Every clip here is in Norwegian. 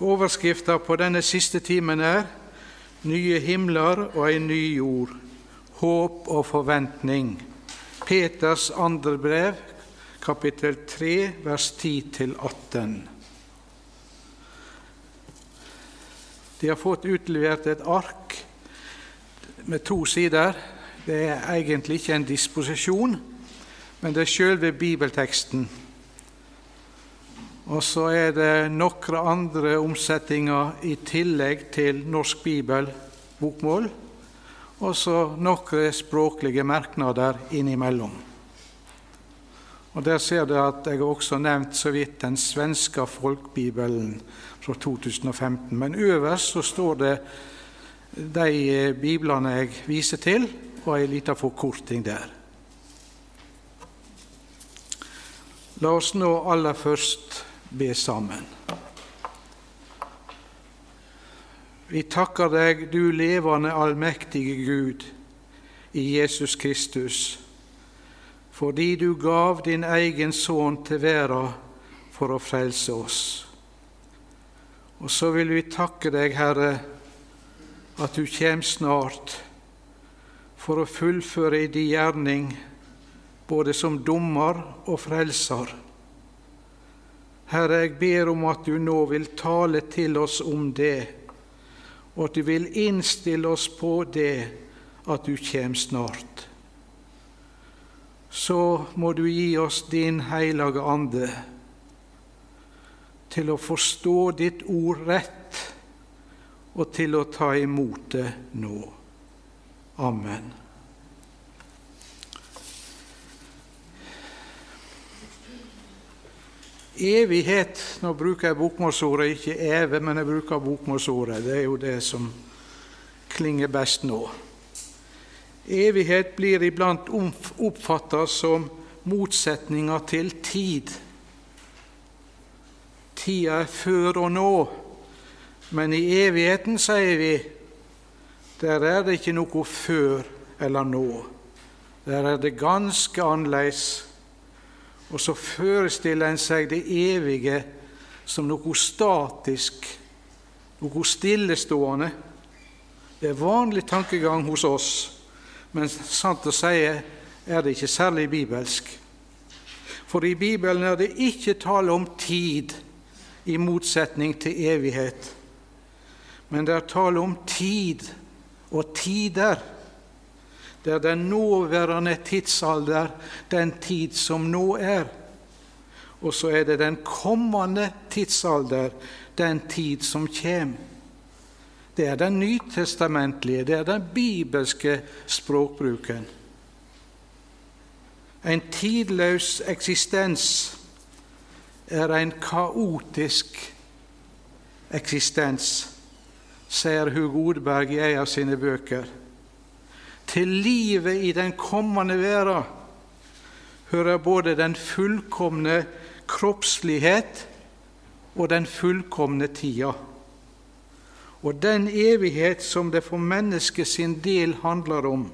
Overskrifta på denne siste timen er 'Nye himler og ei ny jord'. Håp og forventning. Peters andre brev, kapittel 3, vers 10-18. De har fått utlevert et ark med to sider. Det er egentlig ikke en disposisjon, men det er sjølve bibelteksten. Og så er det noen andre omsetninger i tillegg til norsk bibel, bokmål, og så noen språklige merknader innimellom. Og Der ser du at jeg også nevnt så vidt den svenske folkebibelen fra 2015. Men øverst så står det de biblene jeg viser til, og ei lita forkorting der. La oss nå aller først be sammen. Vi takker deg, du levende, allmektige Gud, i Jesus Kristus, fordi du gav din egen sønn til verden for å frelse oss. Og så vil vi takke deg, Herre, at du kommer snart for å fullføre i din gjerning, både som dommer og frelser. Herre, jeg ber om at du nå vil tale til oss om det, og at du vil innstille oss på det at du kjem snart. Så må du gi oss din hellige ande til å forstå ditt ord rett og til å ta imot det nå. Amen. Evighet Nå bruker jeg bokmålsordet, ikke eve, men jeg bruker bokmålsordet. Det er jo det som klinger best nå. Evighet blir iblant oppfattet som motsetninger til tid. Tida er før og nå, men i evigheten, sier vi, der er det ikke noe før eller nå. Der er det ganske annerledes og så forestiller en seg det evige som noe statisk, noe stillestående. Det er vanlig tankegang hos oss, men sant å si er det ikke særlig bibelsk. For i Bibelen er det ikke tale om tid i motsetning til evighet, men det er tale om tid og tider det er den nåværende tidsalder, den tid som nå er. Og så er det den kommende tidsalder, den tid som kjem. Det er den nytestamentlige, det er den bibelske språkbruken. En tidløs eksistens er en kaotisk eksistens, sier Hugo Odberg i en av sine bøker. Til livet i den kommende verden hører både den fullkomne kroppslighet og den fullkomne tida. Og den evighet som det for mennesket sin del handler om,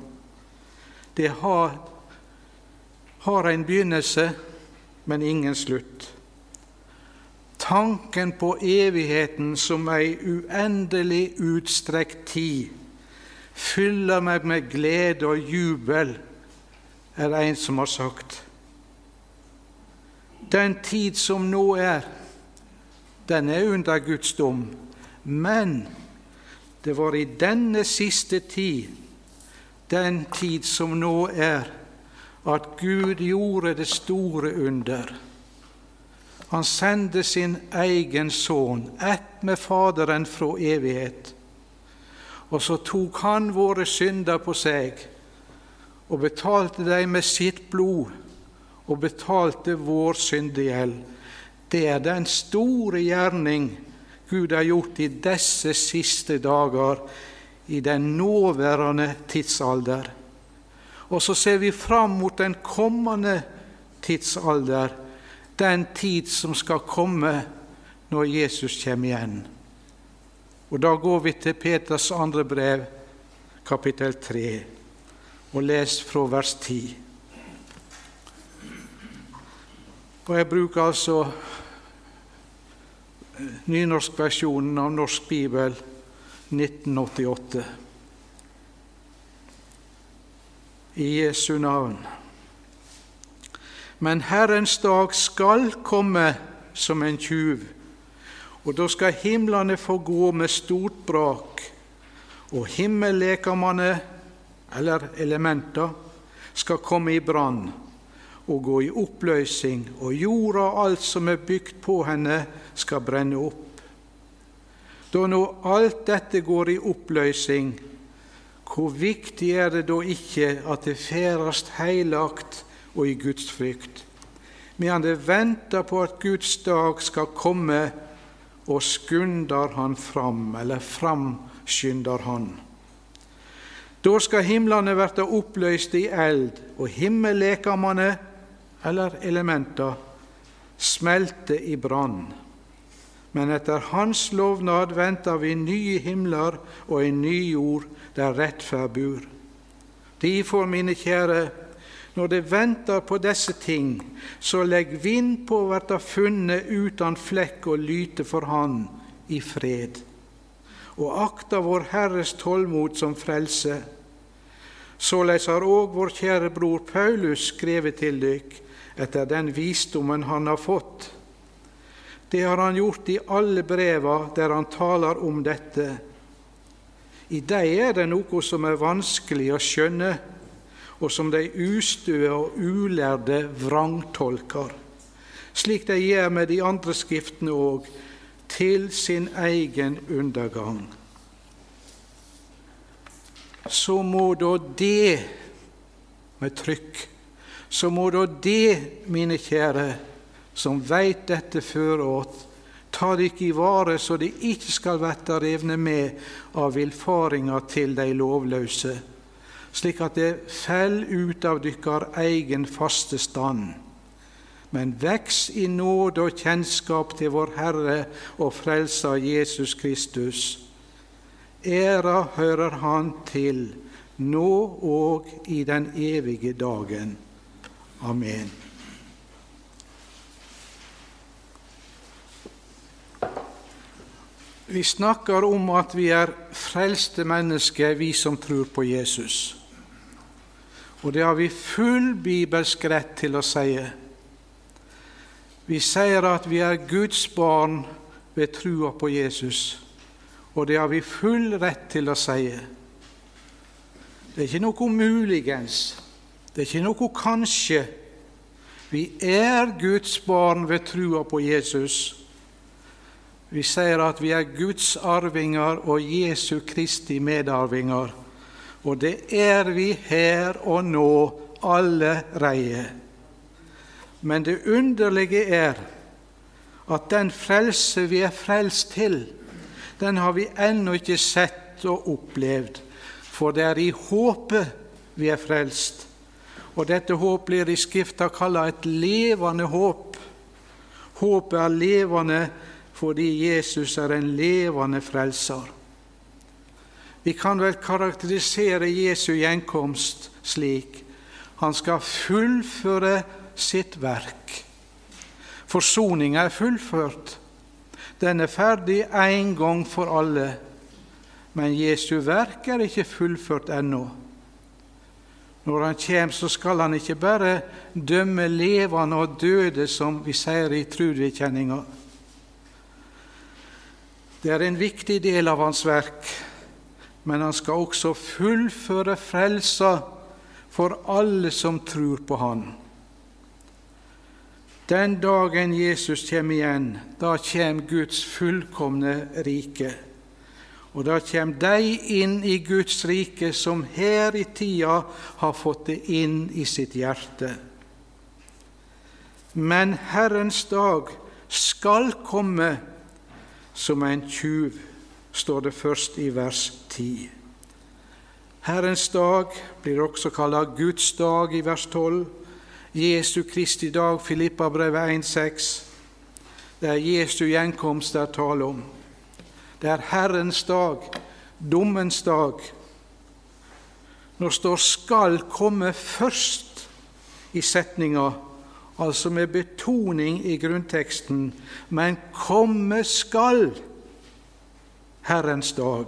det har, har en begynnelse, men ingen slutt. Tanken på evigheten som ei uendelig utstrekt tid fyller meg med glede og jubel, er det en som har sagt. Den tid som nå er, den er under Guds dom, men det var i denne siste tid, den tid som nå er, at Gud gjorde det store under. Han sendte sin egen sønn, ett med Faderen fra evighet og så tok han våre synder på seg og betalte dem med sitt blod og betalte vår syndegjeld. Det er den store gjerning Gud har gjort i disse siste dager, i den nåværende tidsalder. Og så ser vi fram mot den kommende tidsalder, den tid som skal komme når Jesus kommer igjen. Og Da går vi til Peters andre brev, kapittel 3, og leser fra vers 10. Og Jeg bruker altså nynorskversjonen av Norsk bibel 1988. I Jesu navn. Men Herrens dag skal komme som en tjuv, og da skal himlene få gå med stort brak, og himmellekamene, eller elementer, skal komme i brann og gå i oppløsning, og jorda og alt som er bygd på henne, skal brenne opp. Da nå alt dette går i oppløsning, hvor viktig er det da ikke at det ferdast heilagt og i Guds frykt, medan det venter på at Guds dag skal komme, og skunder han fram, eller framskynder han. Da skal himlene verte oppløst i eld, og himmellekamene eller elementer smelte i brann. Men etter Hans lovnad venter vi nye himler og en ny jord der rettferd bor. Derfor, mine kjære, når det venter på disse ting, så legg vind på å verta funnet uten flekk og lyte for Han i fred. Og akta vår Herres tålmod som frelse. Såleis har òg vår kjære bror Paulus skrevet til dykk, etter den visdommen han har fått. Det har han gjort i alle breva der han taler om dette. I dei er det noe som er vanskelig å skjønne, og som de ustøe og ulærde vrangtolker, slik de gjør med de andre skriftene òg, til sin egen undergang. Så må da det, med trykk, så må da det, mine kjære, som veit dette føråt, ta dykk i vare så det ikke skal verte revne med av villfaringa til de lovløse, slik at det fell ut av dykkar egen faste stand. Men veks i nåde og kjennskap til vår Herre og Frelser Jesus Kristus. Æra hører Han til, nå og i den evige dagen. Amen. Vi snakker om at vi er frelste mennesker, vi som tror på Jesus. Og det har vi full bibelsk rett til å si. Vi sier at vi er Guds barn ved trua på Jesus, og det har vi full rett til å si. Det er ikke noe muligens. Det er ikke noe kanskje. Vi er Guds barn ved trua på Jesus. Vi sier at vi er Guds arvinger og Jesu Kristi medarvinger. Og det er vi her og nå allereie. Men det underlige er at den frelse vi er frelst til, den har vi ennå ikke sett og opplevd, for det er i håpet vi er frelst. Og dette håp blir i Skrifta kalla et levende håp. Håpet er levende fordi Jesus er en levende frelser. Vi kan vel karakterisere Jesu gjenkomst slik han skal fullføre sitt verk. Forsoninga er fullført. Den er ferdig en gang for alle. Men Jesu verk er ikke fullført ennå. Når han kommer, så skal han ikke bare dømme levende og døde, som vi sier i trudvedkjenninga. Det er en viktig del av hans verk, men han skal også fullføre frelsa for alle som tror på Han. Den dagen Jesus kommer igjen, da kommer Guds fullkomne rike. Og da kommer de inn i Guds rike som her i tida har fått det inn i sitt hjerte. Men Herrens dag skal komme som en tjuv, står det først i vers 10. Herrens dag blir også kalt Guds dag i vers 12. Jesu Kristi dag, Filippabrevet 1,6. Det er Jesu gjenkomst det er tale om. Det er Herrens dag, dommens dag. Når står 'skal komme' først i setninga altså med betoning i grunnteksten, men komme skal Herrens dag,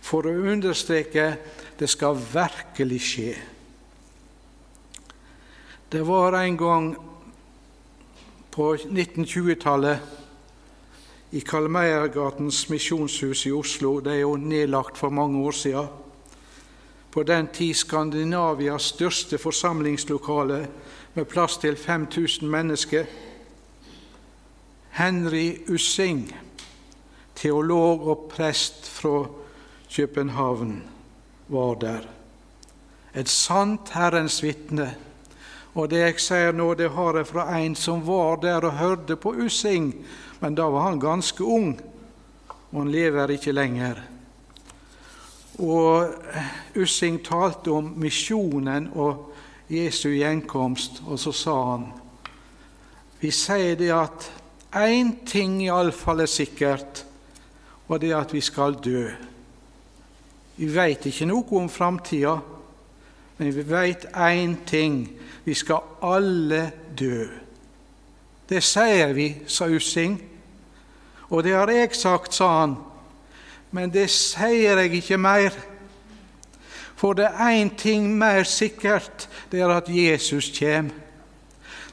for å understreke det skal virkelig skje. Det var en gang på 1920-tallet i Kalmeiergatens misjonshus i Oslo. Det er jo nedlagt for mange år siden. På den tid Skandinavias største forsamlingslokale med plass til 5000 mennesker. Henry Ussing, teolog og prest fra København, var der. Et sant Herrens vitne. Og det jeg sier nå, det har jeg fra en som var der og hørte på Ussing, men da var han ganske ung, og han lever ikke lenger. Og Ussing talte om misjonen og Jesu gjenkomst, og så sa han Vi sier det at én ting iallfall er sikkert, og det at vi skal dø. Vi veit ikke noe om framtida, men vi veit én ting vi skal alle dø. Det sier vi, sa Ussing. Og det har jeg sagt, sa han, men det sier jeg ikke mer. For det er én ting mer sikkert, det er at Jesus kommer.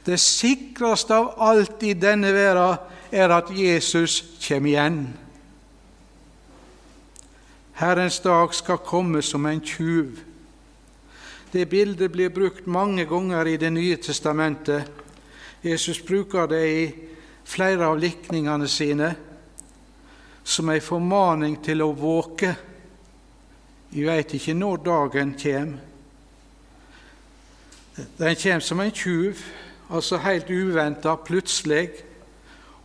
Det sikreste av alt i denne verden er at Jesus kommer igjen. Herrens dag skal komme som en tjuv. Det bildet blir brukt mange ganger i Det nye testamentet. Jesus bruker det i flere av likningene sine som en formaning til å våke vi veit ikke når dagen kjem. Den kjem som en tjuv, altså helt uventa, plutselig,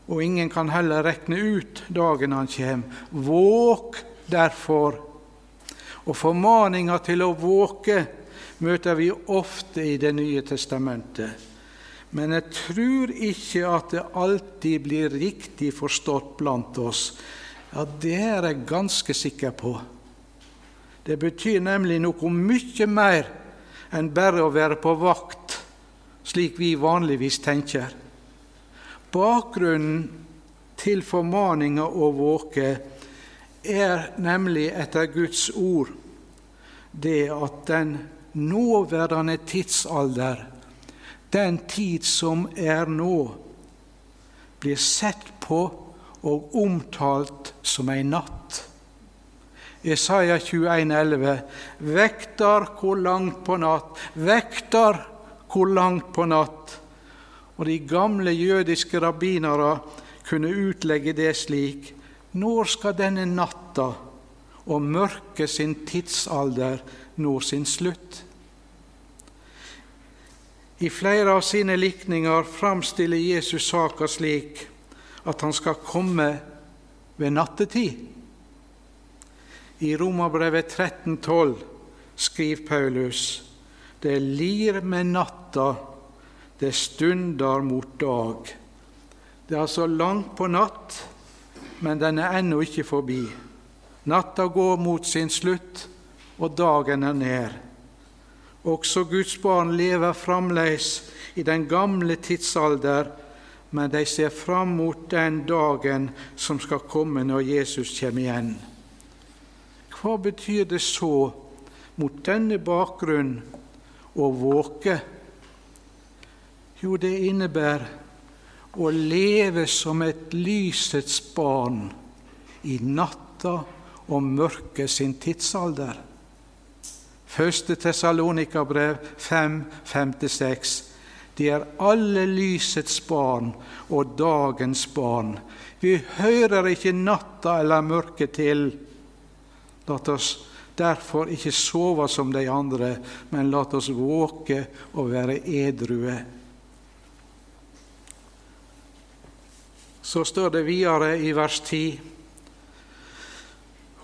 og ingen kan heller rekne ut dagen han kjem. Våk derfor. Og formaninga til å våke møter vi ofte i Det nye testamentet. Men jeg tror ikke at det alltid blir riktig forstått blant oss. Ja, det er jeg ganske sikker på. Det betyr nemlig noe mye mer enn bare å være på vakt, slik vi vanligvis tenker. Bakgrunnen til formaninga å våke er nemlig etter Guds ord det at den nåværende tidsalder, den tid som er nå, blir sett på og omtalt som ei natt. Jesaja 21,11.: Vekter, hvor langt på natt? Vekter, hvor langt på natt? Og de gamle jødiske rabbinere kunne utlegge det slik:" Når skal denne natta og mørket sin tidsalder nå sin slutt? I flere av sine likninger framstiller Jesus saka slik at han skal komme ved nattetid. I Romerbrevet 13,12 skriver Paulus det lir med natta, det stunder mot dag. Det er altså langt på natt, men den er ennå ikke forbi. Natta går mot sin slutt, og dagen er nær. Også Guds barn lever fremdeles i den gamle tidsalder, men de ser fram mot den dagen som skal komme når Jesus kommer igjen. Hva betyr det så mot denne bakgrunn å våke? Jo, det innebærer å leve som et lysets barn i natta og mørket sin tidsalder. Første Tessalonika-brev 5.56. De er alle lysets barn og dagens barn. Vi hører ikke natta eller mørket til. La oss derfor ikke sove som de andre, men la oss våke og være edrue. Så står det videre i vers 10.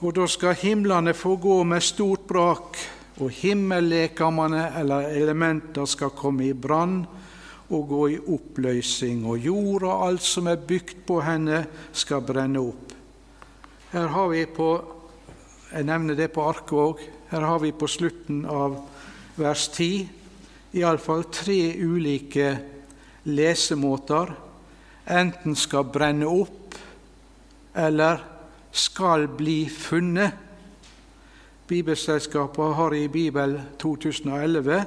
Og da skal himlene få gå med stort brak, og himmellekamene eller elementer skal komme i brann og gå i oppløsning, og jord og alt som er bygd på henne, skal brenne opp. Her har vi på jeg nevner det på arket òg. Her har vi på slutten av vers 10 iallfall tre ulike lesemåter enten skal brenne opp eller skal bli funnet. Bibelselskapet har i Bibel 2011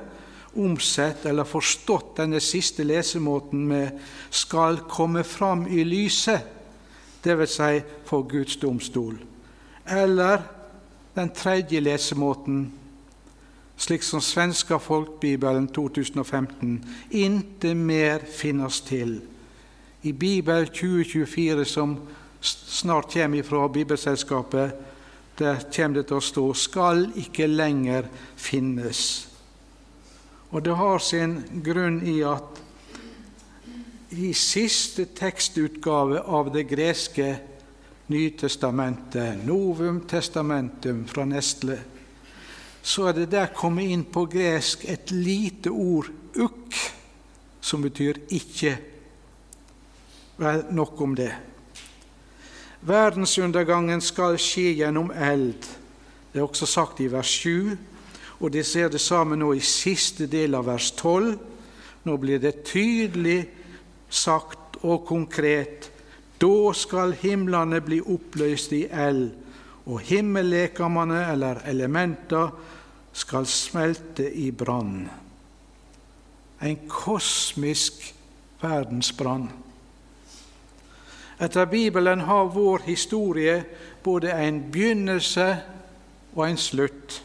omsett eller forstått denne siste lesemåten med 'skal komme fram i lyset', dvs. Si for Guds domstol. Eller den tredje lesemåten, slik som svenska Folkbibelen 2015, 'Inte mer finnes til'. I Bibel 2024, som snart kommer fra Bibelselskapet, der kommer det til å stå 'skal ikke lenger finnes'. Og det har sin grunn i at i siste tekstutgave av det greske Nytestamentet, Novum Testamentum fra Nestle, så er det der kommet inn på gresk et lite ord, uk, som betyr ikke. Vel, nok om det. Verdensundergangen skal skje gjennom eld. Det er også sagt i vers 7 og de ser det samme nå i siste del av vers 12. Nå blir det tydelig sagt og konkret da skal himlene bli oppløst i eld, og himmellekamene, eller elementer, skal smelte i brann. En kosmisk verdensbrann. Etter Bibelen har vår historie både en begynnelse og en slutt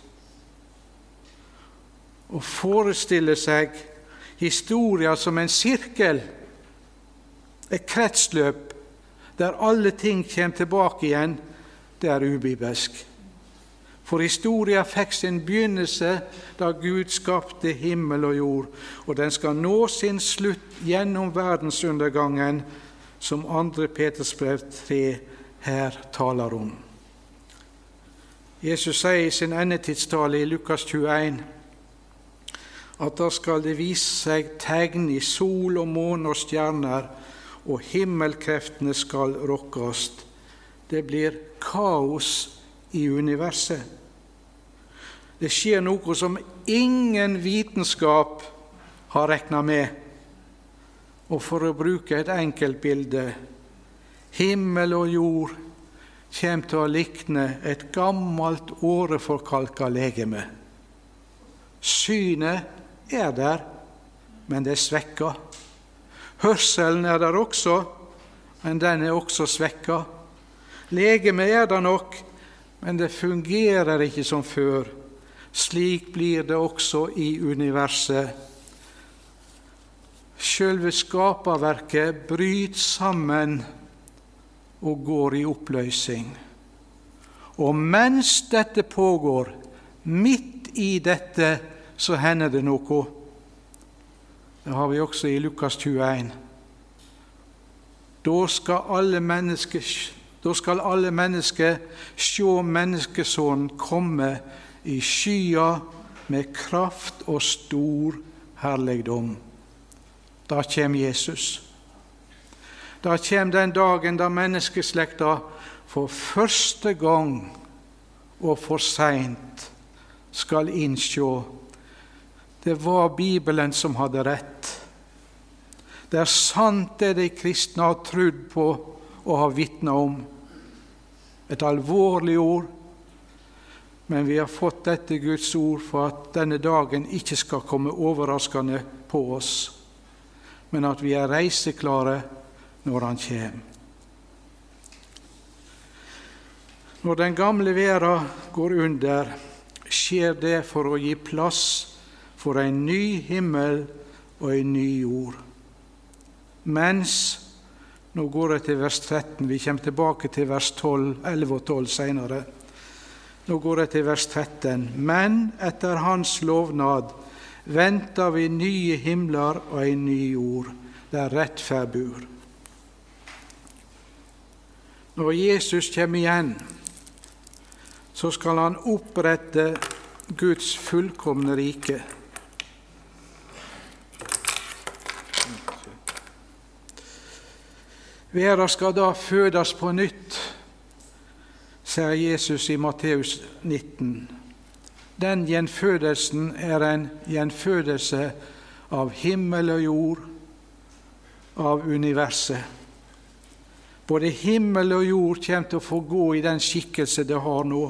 å forestille seg historien som en sirkel, et kretsløp der alle ting kommer tilbake igjen, det er ubibelsk. For historien fikk sin begynnelse da Gud skapte himmel og jord, og den skal nå sin slutt gjennom verdensundergangen, som 2. Peters brev 3 her taler om. Jesus sier i sin endetidstale i Lukas 21 at da skal det vise seg tegn i sol og måne og stjerner, og himmelkreftene skal rokkes. Det blir kaos i universet. Det skjer noe som ingen vitenskap har regna med. Og for å bruke et enkelt bilde himmel og jord kommer til å likne et gammelt, åreforkalka legeme. Synet er der, men det er svekka. Hørselen er der også, men den er også svekka. Legemet er der nok, men det fungerer ikke som før. Slik blir det også i universet. Sjølve skaperverket bryter sammen og går i oppløsning. Og mens dette pågår, midt i dette så hender det noe. Det har vi også i Lukas 21. Da skal alle mennesker, skal alle mennesker se Menneskesonen komme i skya med kraft og stor herligdom. Da kommer Jesus. Da kommer den dagen da menneskeslekta for første gang og for seint skal innsjå det var Bibelen som hadde rett. Det er sant det de kristne har trudd på og har vitna om. Et alvorlig ord, men vi har fått dette Guds ord for at denne dagen ikke skal komme overraskende på oss, men at vi er reiseklare når Han kommer. Når den gamle verda går under, skjer det for å gi plass for en ny himmel og en ny jord. Mens Nå går jeg til vers 13. Vi kommer tilbake til vers 12, 11 og 12 senere. Nå går jeg til vers 13. Men etter Hans lovnad venter vi nye himler og en ny jord, der rettferd bor. Når Jesus kommer igjen, så skal han opprette Guds fullkomne rike. Verda skal da fødes på nytt, sier Jesus i Matteus 19. Den gjenfødelsen er en gjenfødelse av himmel og jord, av universet. Både himmel og jord kommer til å få gå i den skikkelse det har nå.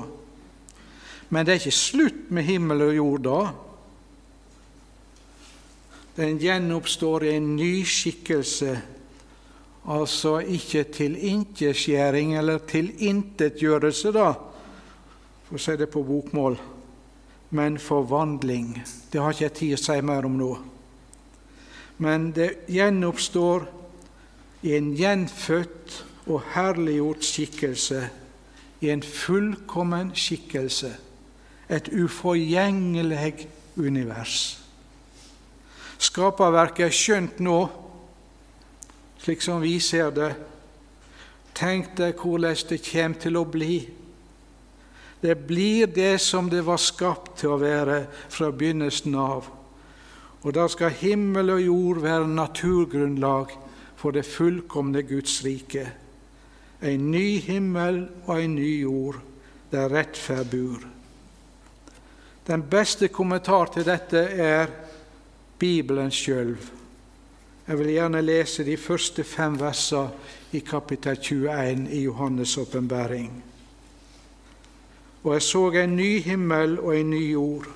Men det er ikke slutt med himmel og jord da. Den gjenoppstår i en ny skikkelse, altså ikke tilintetgjøring eller tilintetgjørelse, da, for å si det på bokmål, men forvandling. Det har ikke jeg tid å si mer om nå. Men det gjenoppstår i en gjenfødt og herliggjort skikkelse, i en fullkommen skikkelse, et uforgjengelig univers. Skaperverket er skjønt nå, slik som vi ser det. Tenk deg hvordan det kommer til å bli. Det blir det som det var skapt til å være fra begynnelsen av. Og da skal himmel og jord være naturgrunnlag for det fullkomne Guds rike. En ny himmel og en ny jord der rettferd bor. Den beste kommentar til dette er Bibelen sjøl. Jeg vil gjerne lese de første fem versene i kapittel 21 i Johannes' åpenbaring. Og jeg så en ny himmel og en ny jord.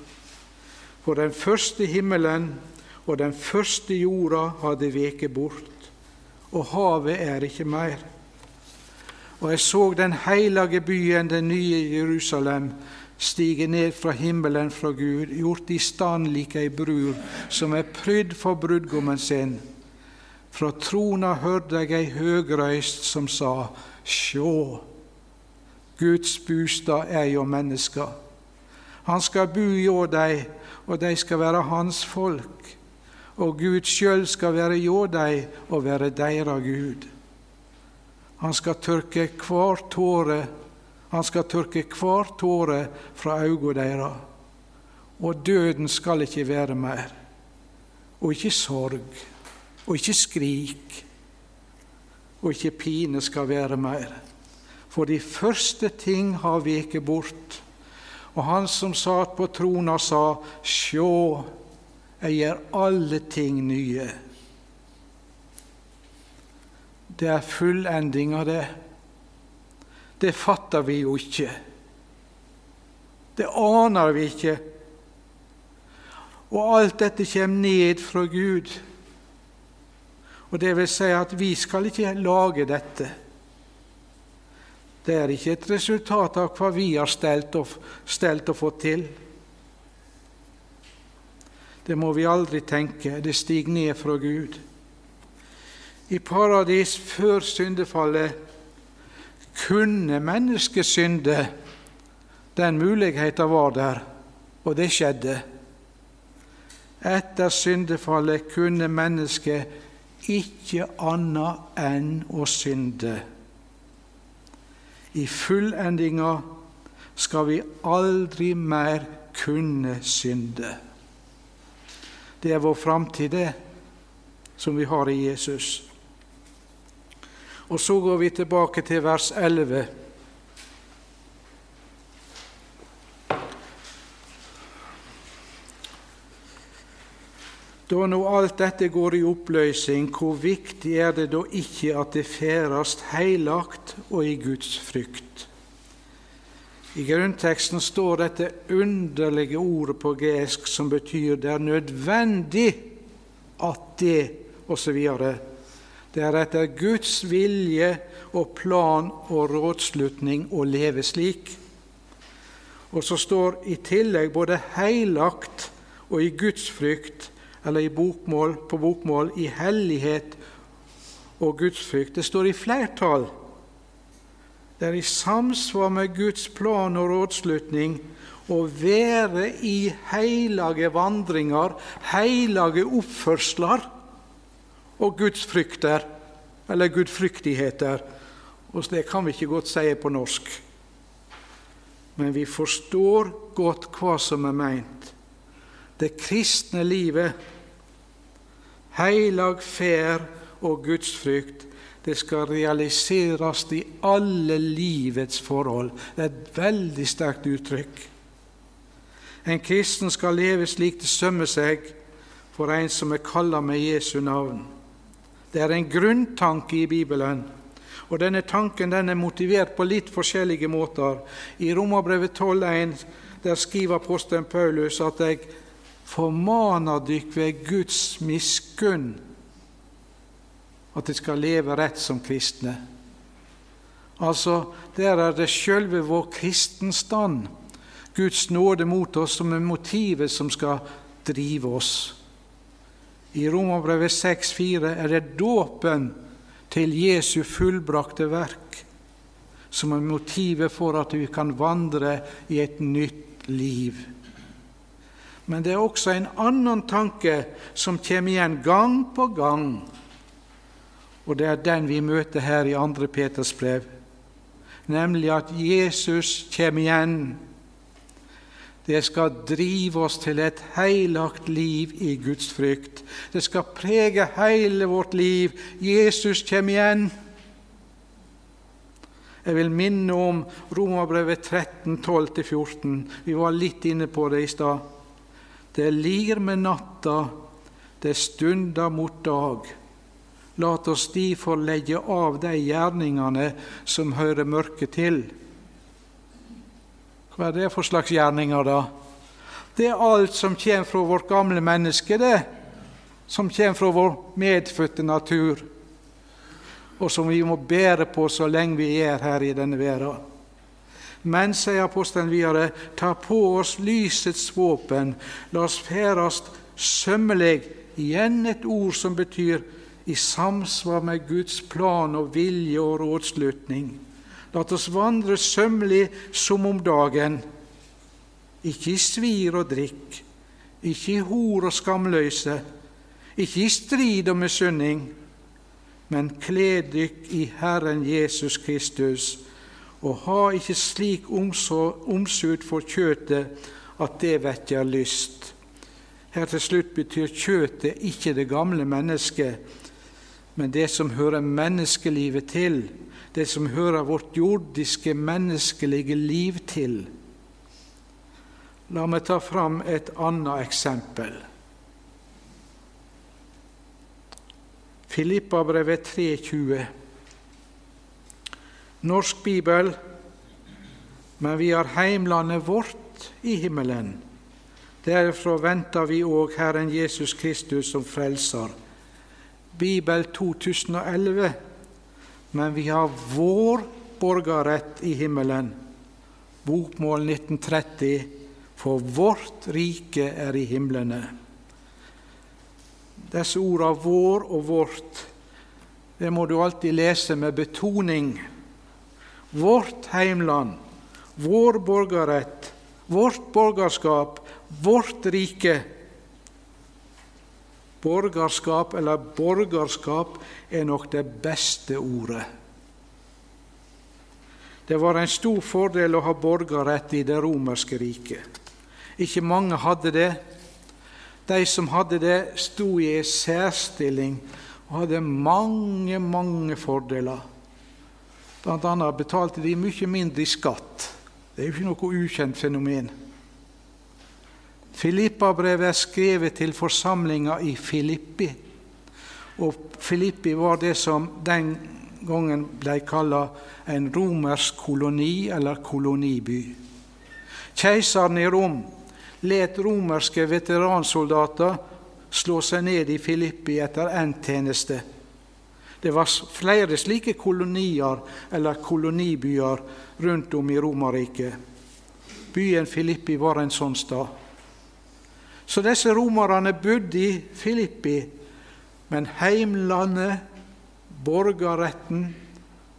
For den første himmelen og den første jorda hadde veket bort, og havet er ikke mer. Og jeg så den hellige byen, den nye Jerusalem, stige ned fra himmelen fra Gud, gjort i stand lik ei brud som er prydd for brudgommen sin. Fra trona hørte jeg ei høg røyst som sa, Sjå, Guds bostad er jo mennesker. Han skal bo hjå dei, og de skal være hans folk. Og Gud sjøl skal være hjå dei og være deira Gud. Han skal tørke hver tåre han skal tørke hver tåre fra auga deira. Og døden skal ikke være mer. Og ikke sorg, og ikke skrik, og ikke pine skal være mer. For de første ting har veket bort. Og han som satt på trona, sa, Sjå, jeg gjør alle ting nye. Det er fullendinga, det. Det fatter vi jo ikke. Det aner vi ikke. Og alt dette kommer ned fra Gud. Og det vil si at vi skal ikke lage dette. Det er ikke et resultat av hva vi har stelt og, stelt og fått til. Det må vi aldri tenke. Det stiger ned fra Gud. I paradis før syndefallet kunne mennesket synde. Den muligheten var der, og det skjedde. Etter syndefallet kunne mennesket ikke annet enn å synde. I fullendinga skal vi aldri mer kunne synde. Det er vår framtid, det, som vi har i Jesus. Og så går vi tilbake til vers 11. Da nå alt dette går i oppløsning, hvor viktig er det da ikke at det feres heilagt og i Guds frykt? I grunnteksten står dette underlige ordet på gresk som betyr 'det er nødvendig at det' osv. Det er etter Guds vilje og plan og rådslutning å leve slik. Og så står i tillegg både heilagt og i Guds frykt, eller bokmål, på bokmål i hellighet og Guds frykt. Det står i flertall. Det er i samsvar med Guds plan og rådslutning å være i heilage vandringer, heilage oppførsler og gudsfrykter, eller gudfryktigheter. Og det kan vi ikke godt si på norsk. Men vi forstår godt hva som er meint. Det kristne livet, heilag ferd og gudsfrykt, det skal realiseres i alle livets forhold. Det er et veldig sterkt uttrykk. En kristen skal leve slik det sømmer seg for en som er kalla med Jesu navn. Det er en grunntanke i Bibelen. Og Denne tanken den er motivert på litt forskjellige måter. I Romerbrevet 12,1 der skriver apostelen Paulus at jeg formaner dykk ved Guds miskunn at de skal leve rett som kristne. Altså, der er det sjølve vår kristenstand, Guds nåde mot oss, som er motivet som skal drive oss. I Romerbrevet 6,4 er det dåpen til Jesu fullbrakte verk som er motivet for at vi kan vandre i et nytt liv. Men det er også en annen tanke som kommer igjen gang på gang, og det er den vi møter her i 2. Peters brev, nemlig at Jesus kommer igjen det skal drive oss til et heilagt liv i Guds frykt. Det skal prege hele vårt liv. Jesus kommer igjen. Jeg vil minne om Romerbrevet 13, 12-14. Vi var litt inne på det i stad. Det lir med natta, det stunder mot dag. Lat oss difor legge av de gjerningene som hører mørket til hva er det for slags gjerninger, da? Det er alt som kommer fra vårt gamle menneske, det. Som kommer fra vår medfødte natur, og som vi må bære på så lenge vi er her i denne verden. Men, sier apostelen videre, ta på oss lysets våpen, la oss ferdast sømmelig. Igjen et ord som betyr i samsvar med Guds plan og vilje og rådslutning. La oss vandre sømmelig som om dagen, ikke i svir og drikk, ikke i hor og skamløse, ikke i strid og misunning, men kle dykk i Herren Jesus Kristus, og ha ikke slik omsut for kjøtet at det vekker lyst. Her til slutt betyr kjøtet ikke det gamle mennesket, men det som hører menneskelivet til, det som hører vårt jordiske, menneskelige liv til. La meg ta fram et annet eksempel. Filippabrevet 3,20. Norsk bibel, men vi har heimlandet vårt i himmelen. Derfra venter vi òg Herren Jesus Kristus som frelser. Bibel 2011 men vi har vår borgerrett i himmelen. Bokmål 1930, for vårt rike er i himlene. Disse ordene 'vår' og 'vårt' det må du alltid lese med betoning. Vårt heimland, vår borgerrett, vårt borgerskap, vårt rike Borgerskap eller borgerskap er nok det beste ordet. Det var en stor fordel å ha borgerrett i det romerske riket. Ikke mange hadde det. De som hadde det, sto i en særstilling og hadde mange, mange fordeler. Annet betalte de mye mindre i skatt. Det er jo ikke noe ukjent fenomen. Filippabrevet er skrevet til forsamlinga i Filippi. Og Filippi var det som den gangen ble kalla en romersk koloni eller koloniby. Keiseren i Rom let romerske veteransoldater slå seg ned i Filippi etter endt tjeneste. Det var flere slike kolonier eller kolonibyer rundt om i Romerriket. Byen Filippi var en sånn stad. Så disse romerne bodde i Filippi, men heimlandet, borgerretten,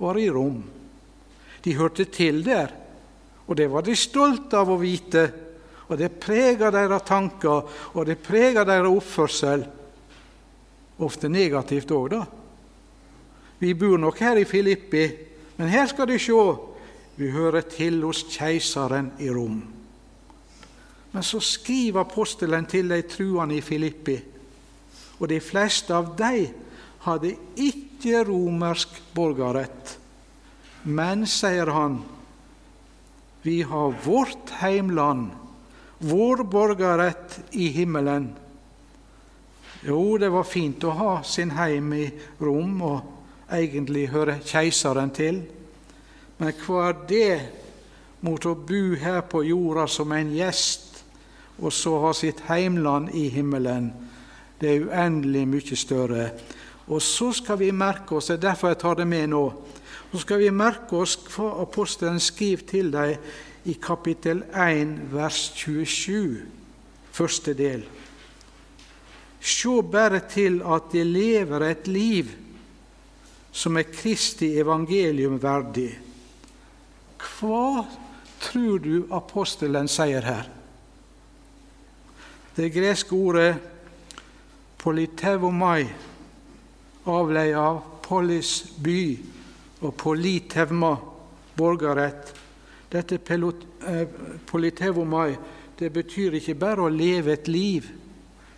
var i Rom. De hørte til der, og det var de stolte av å vite. Og det preger deres tanker, og det preger deres oppførsel. Ofte negativt òg, da. Vi bor nok her i Filippi, men her skal de sjå. Vi hører til hos keiseren i Rom. Men så skriver apostelen til de truende i Filippi, og de fleste av dem hadde ikke romersk borgerrett. Men, sier han, vi har vårt heimland, vår borgerrett i himmelen. Jo, det var fint å ha sin heim i Rom og egentlig hører keiseren til, men hva er det mot å bo her på jorda som en gjest, og så ha sitt heimland i himmelen? Det er uendelig mye større. Og så skal vi merke oss, det er derfor jeg tar det med nå, så skal vi merke oss hva apostelen skriver til dem i kapittel 1, vers 27, første del. Se bare til at de lever et liv som er Kristi evangelium verdig. Hva tror du apostelen sier her? Det greske ordet politevomai, avleia av polis by og politevma, borgerrett. Dette eh, politevomai det betyr ikke bare å leve et liv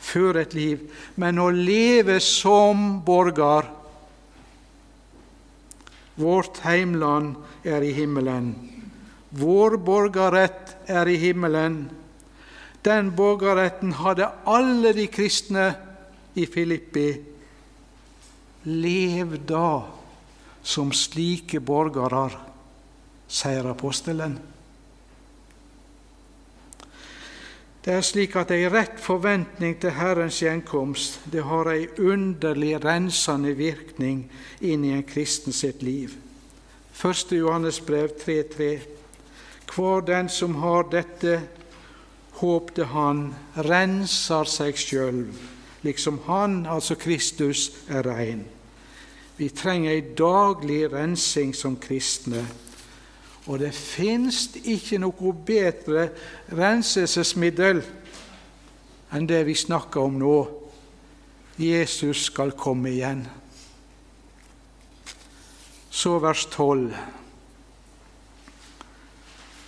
føre et liv, men å leve som borger. Vårt heimland er i himmelen. Vår borgerrett er i himmelen. Den borgerretten hadde alle de kristne i Filippi. Lev da som slike borgere, sier apostelen. Det er slik at ei rett forventning til Herrens gjenkomst det har ei underlig rensende virkning inn i en kristen sitt liv. 1. Johannes brev 3.3. Hver den som har dette håp til Han, renser seg sjøl, liksom Han, altså Kristus, er rein. Vi trenger ei daglig rensing som kristne. Og det fins ikke noe bedre renselsesmiddel enn det vi snakker om nå. Jesus skal komme igjen. Så vers 12.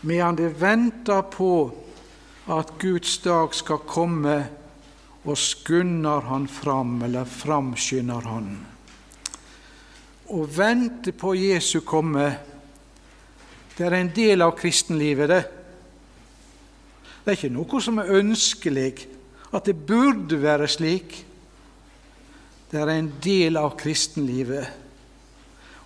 Medan det venter på at Guds dag skal komme, og skunder han fram, eller framskynder han. Å vente på Jesu komme det er en del av kristenlivet, det. Det er ikke noe som er ønskelig, at det burde være slik. Det er en del av kristenlivet.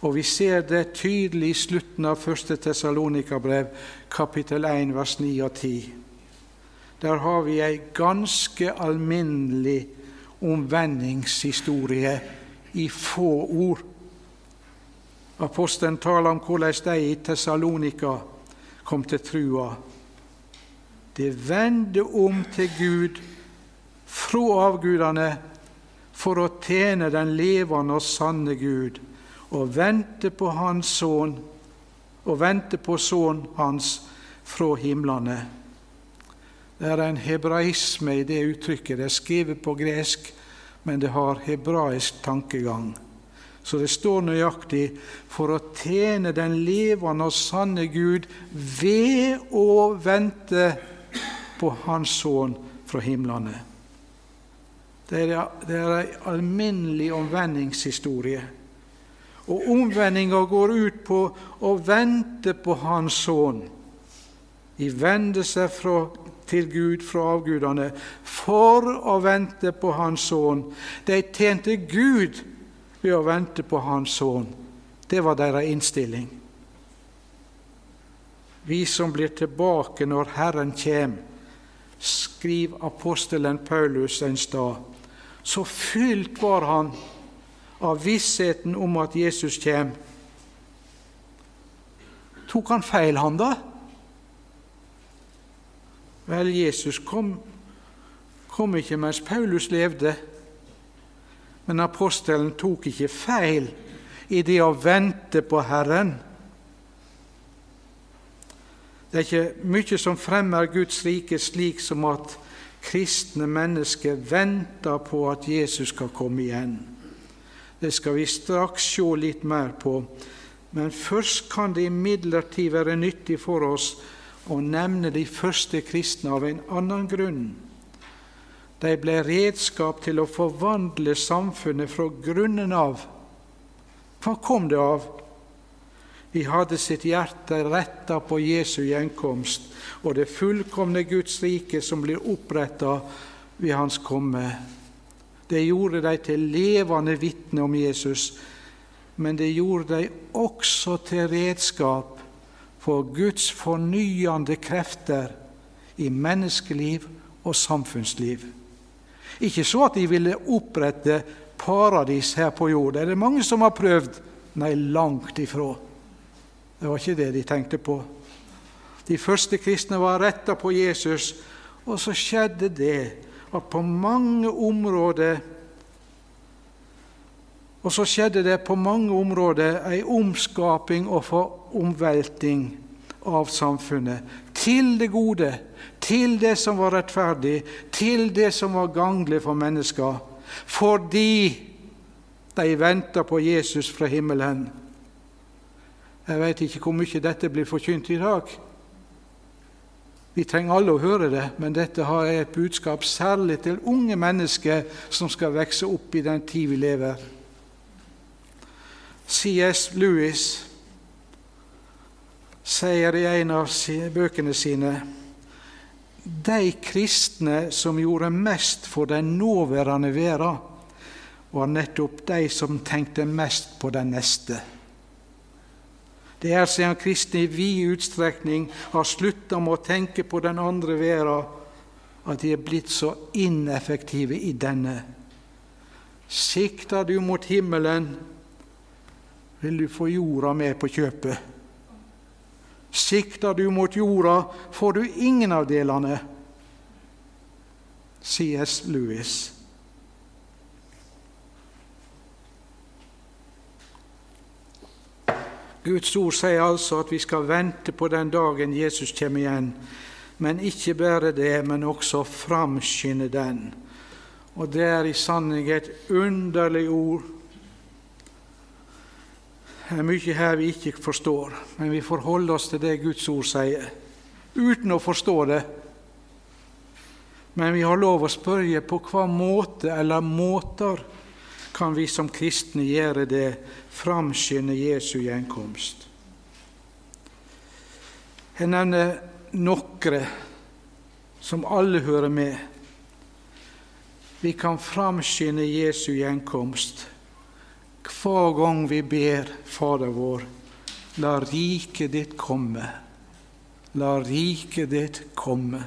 Og vi ser det tydelig i slutten av 1. Tessalonika-brev, kapittel 1, vers 9 og 10. Der har vi ei ganske alminnelig omvendingshistorie i få ord. Apostelen taler om hvordan de i Tessalonika kom til trua. De vendte om til Gud fra avgudene for å tjene den levende og sanne Gud, og vente på Hans sønn og vente på Sønnen Hans fra himlene. Det er en hebraisme i det uttrykket. Det er skrevet på gresk, men det har hebraisk tankegang. Så det står nøyaktig for å tjene den levende og sanne Gud ved å vente på Hans Sønn fra himlene. Det er, det en alminnelig omvendingshistorie. Og omvendinga går ut på å vente på Hans Sønn. De vender seg fra, til Gud fra avgudene for å vente på Hans Sønn. De tjente Gud ved å vente på Hans sønn. Det var deres innstilling. Vi som blir tilbake når Herren kjem, skriver apostelen Paulus en stad, så fylt var han av vissheten om at Jesus kjem. Tok han feil, han da? Vel, Jesus kom, kom ikke mens Paulus levde. Men apostelen tok ikke feil i det å vente på Herren. Det er ikke mye som fremmer Guds rike slik som at kristne mennesker venter på at Jesus skal komme igjen. Det skal vi straks se litt mer på. Men først kan det imidlertid være nyttig for oss å nevne de første kristne av en annen grunn. De ble redskap til å forvandle samfunnet fra grunnen av. Hva kom det av? De hadde sitt hjerte retta på Jesu gjenkomst og det fullkomne Guds rike som blir oppretta ved Hans komme. Det gjorde de til levende vitner om Jesus, men det gjorde de også til redskap for Guds fornyende krefter i menneskeliv og samfunnsliv. Ikke så at de ville opprette paradis her på jord. Det er det mange som har prøvd. Nei, langt ifra. Det var ikke det de tenkte på. De første kristne var retta på Jesus, og så skjedde det at på mange områder og så skjedde det på mange områder ei omskaping og foromvelting av samfunnet til det gode, til det som var rettferdig, til det som var ganglig for mennesker, fordi de venta på Jesus fra himmelen. Jeg veit ikke hvor mye dette blir forkynt i dag. Vi trenger alle å høre det, men dette har jeg et budskap særlig til unge mennesker som skal vokse opp i den tid vi lever. C.S. Lewis sier i en av bøkene sine de kristne som gjorde mest for den nåværende verden, var nettopp de som tenkte mest på den neste. Det er siden kristne i vid utstrekning har slutta med å tenke på den andre verden, at de er blitt så ineffektive i denne. Sikter du mot himmelen, vil du få jorda med på kjøpet. Sikter du mot jorda, får du ingen av delene. C.S. Lewis. Guds ord sier altså at vi skal vente på den dagen Jesus kommer igjen. Men ikke bare det, men også framskynde den. Og det er i sanning et underlig ord. Er mye her vi ikke forstår, men vi forholder oss til det Guds ord sier, uten å forstå det. Men vi har lov å spørre på hva måte eller måter kan vi som kristne gjøre det, framskynde Jesu gjenkomst. Jeg nevner noen som alle hører med. Vi kan framskynde Jesu gjenkomst hver gang vi ber Fader vår, la riket ditt komme. La riket ditt komme.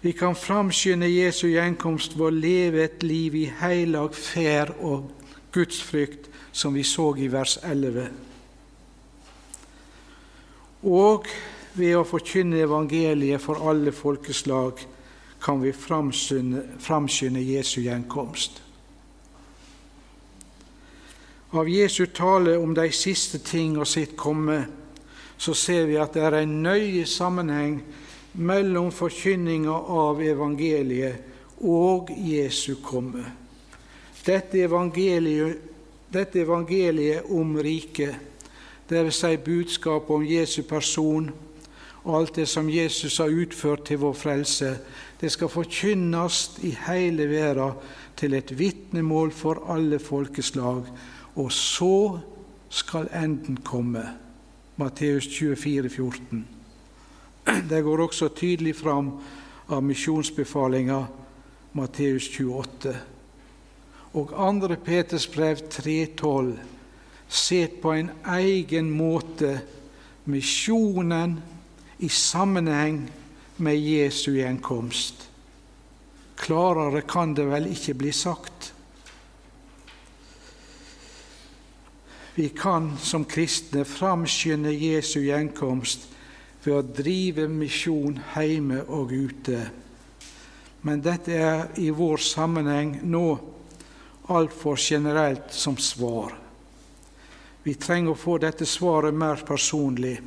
Vi kan framskynde Jesu gjenkomst ved å leve et liv i heilag ferd og gudsfrykt, som vi så i vers 11. Og ved å forkynne evangeliet for alle folkeslag kan vi framskynde Jesu gjenkomst. Av Jesu tale om de siste ting og sitt komme så ser vi at det er en nøye sammenheng mellom forkynninga av evangeliet og Jesu komme. Dette evangeliet, dette evangeliet om riket, dvs. Si budskapet om Jesu person og alt det som Jesus har utført til vår frelse, det skal forkynnes i hele verden til et vitnemål for alle folkeslag, og så skal enden komme. Matteus 24, 14. Det går også tydelig fram av misjonsbefalinga Matteus 28. Og 2. Peters brev 3,12 sett på en egen måte misjonen i sammenheng med Jesu gjenkomst. Klarere kan det vel ikke bli sagt. Vi kan som kristne framskynde Jesu gjenkomst ved å drive misjon hjemme og ute. Men dette er i vår sammenheng nå altfor generelt som svar. Vi trenger å få dette svaret mer personlig.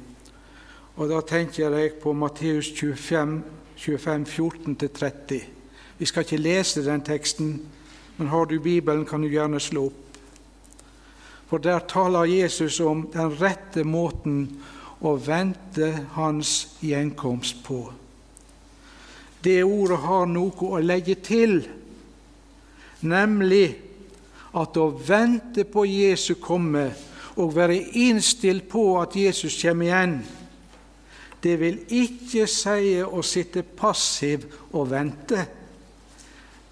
Og Da tenker jeg på Matteus 25, 25 14-30. Vi skal ikke lese den teksten, men har du Bibelen, kan du gjerne slå opp. For der taler Jesus om den rette måten å vente hans gjenkomst på. Det ordet har noe å legge til, nemlig at å vente på Jesu komme og være innstilt på at Jesus kommer igjen, det vil ikke si å sitte passiv og vente.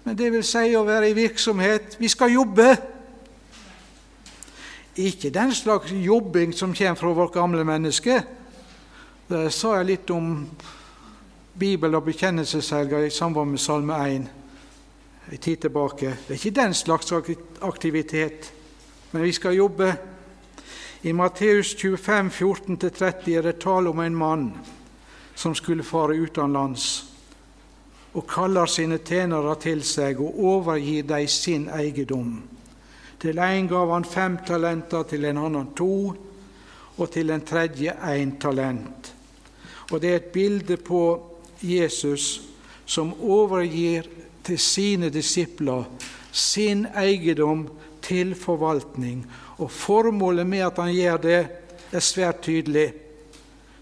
Men det vil si å være i virksomhet. Vi skal jobbe. Ikke den slags jobbing som kommer fra vårt gamle menneske. Det sa jeg litt om Bibel- og bekjennelseshelga i samband med Salme 1 en tid tilbake. Det er ikke den slags aktivitet, men vi skal jobbe. I Matteus 25, 14-30 er det tale om en mann som skulle fare utenlands, og kaller sine tjenere til seg og overgir dem sin eiendom. Til en gav han fem talenter, til en annen to, og til en tredje én talent. Og Det er et bilde på Jesus som overgir til sine disipler sin eiendom til forvaltning. Og Formålet med at han gjør det, er svært tydelig.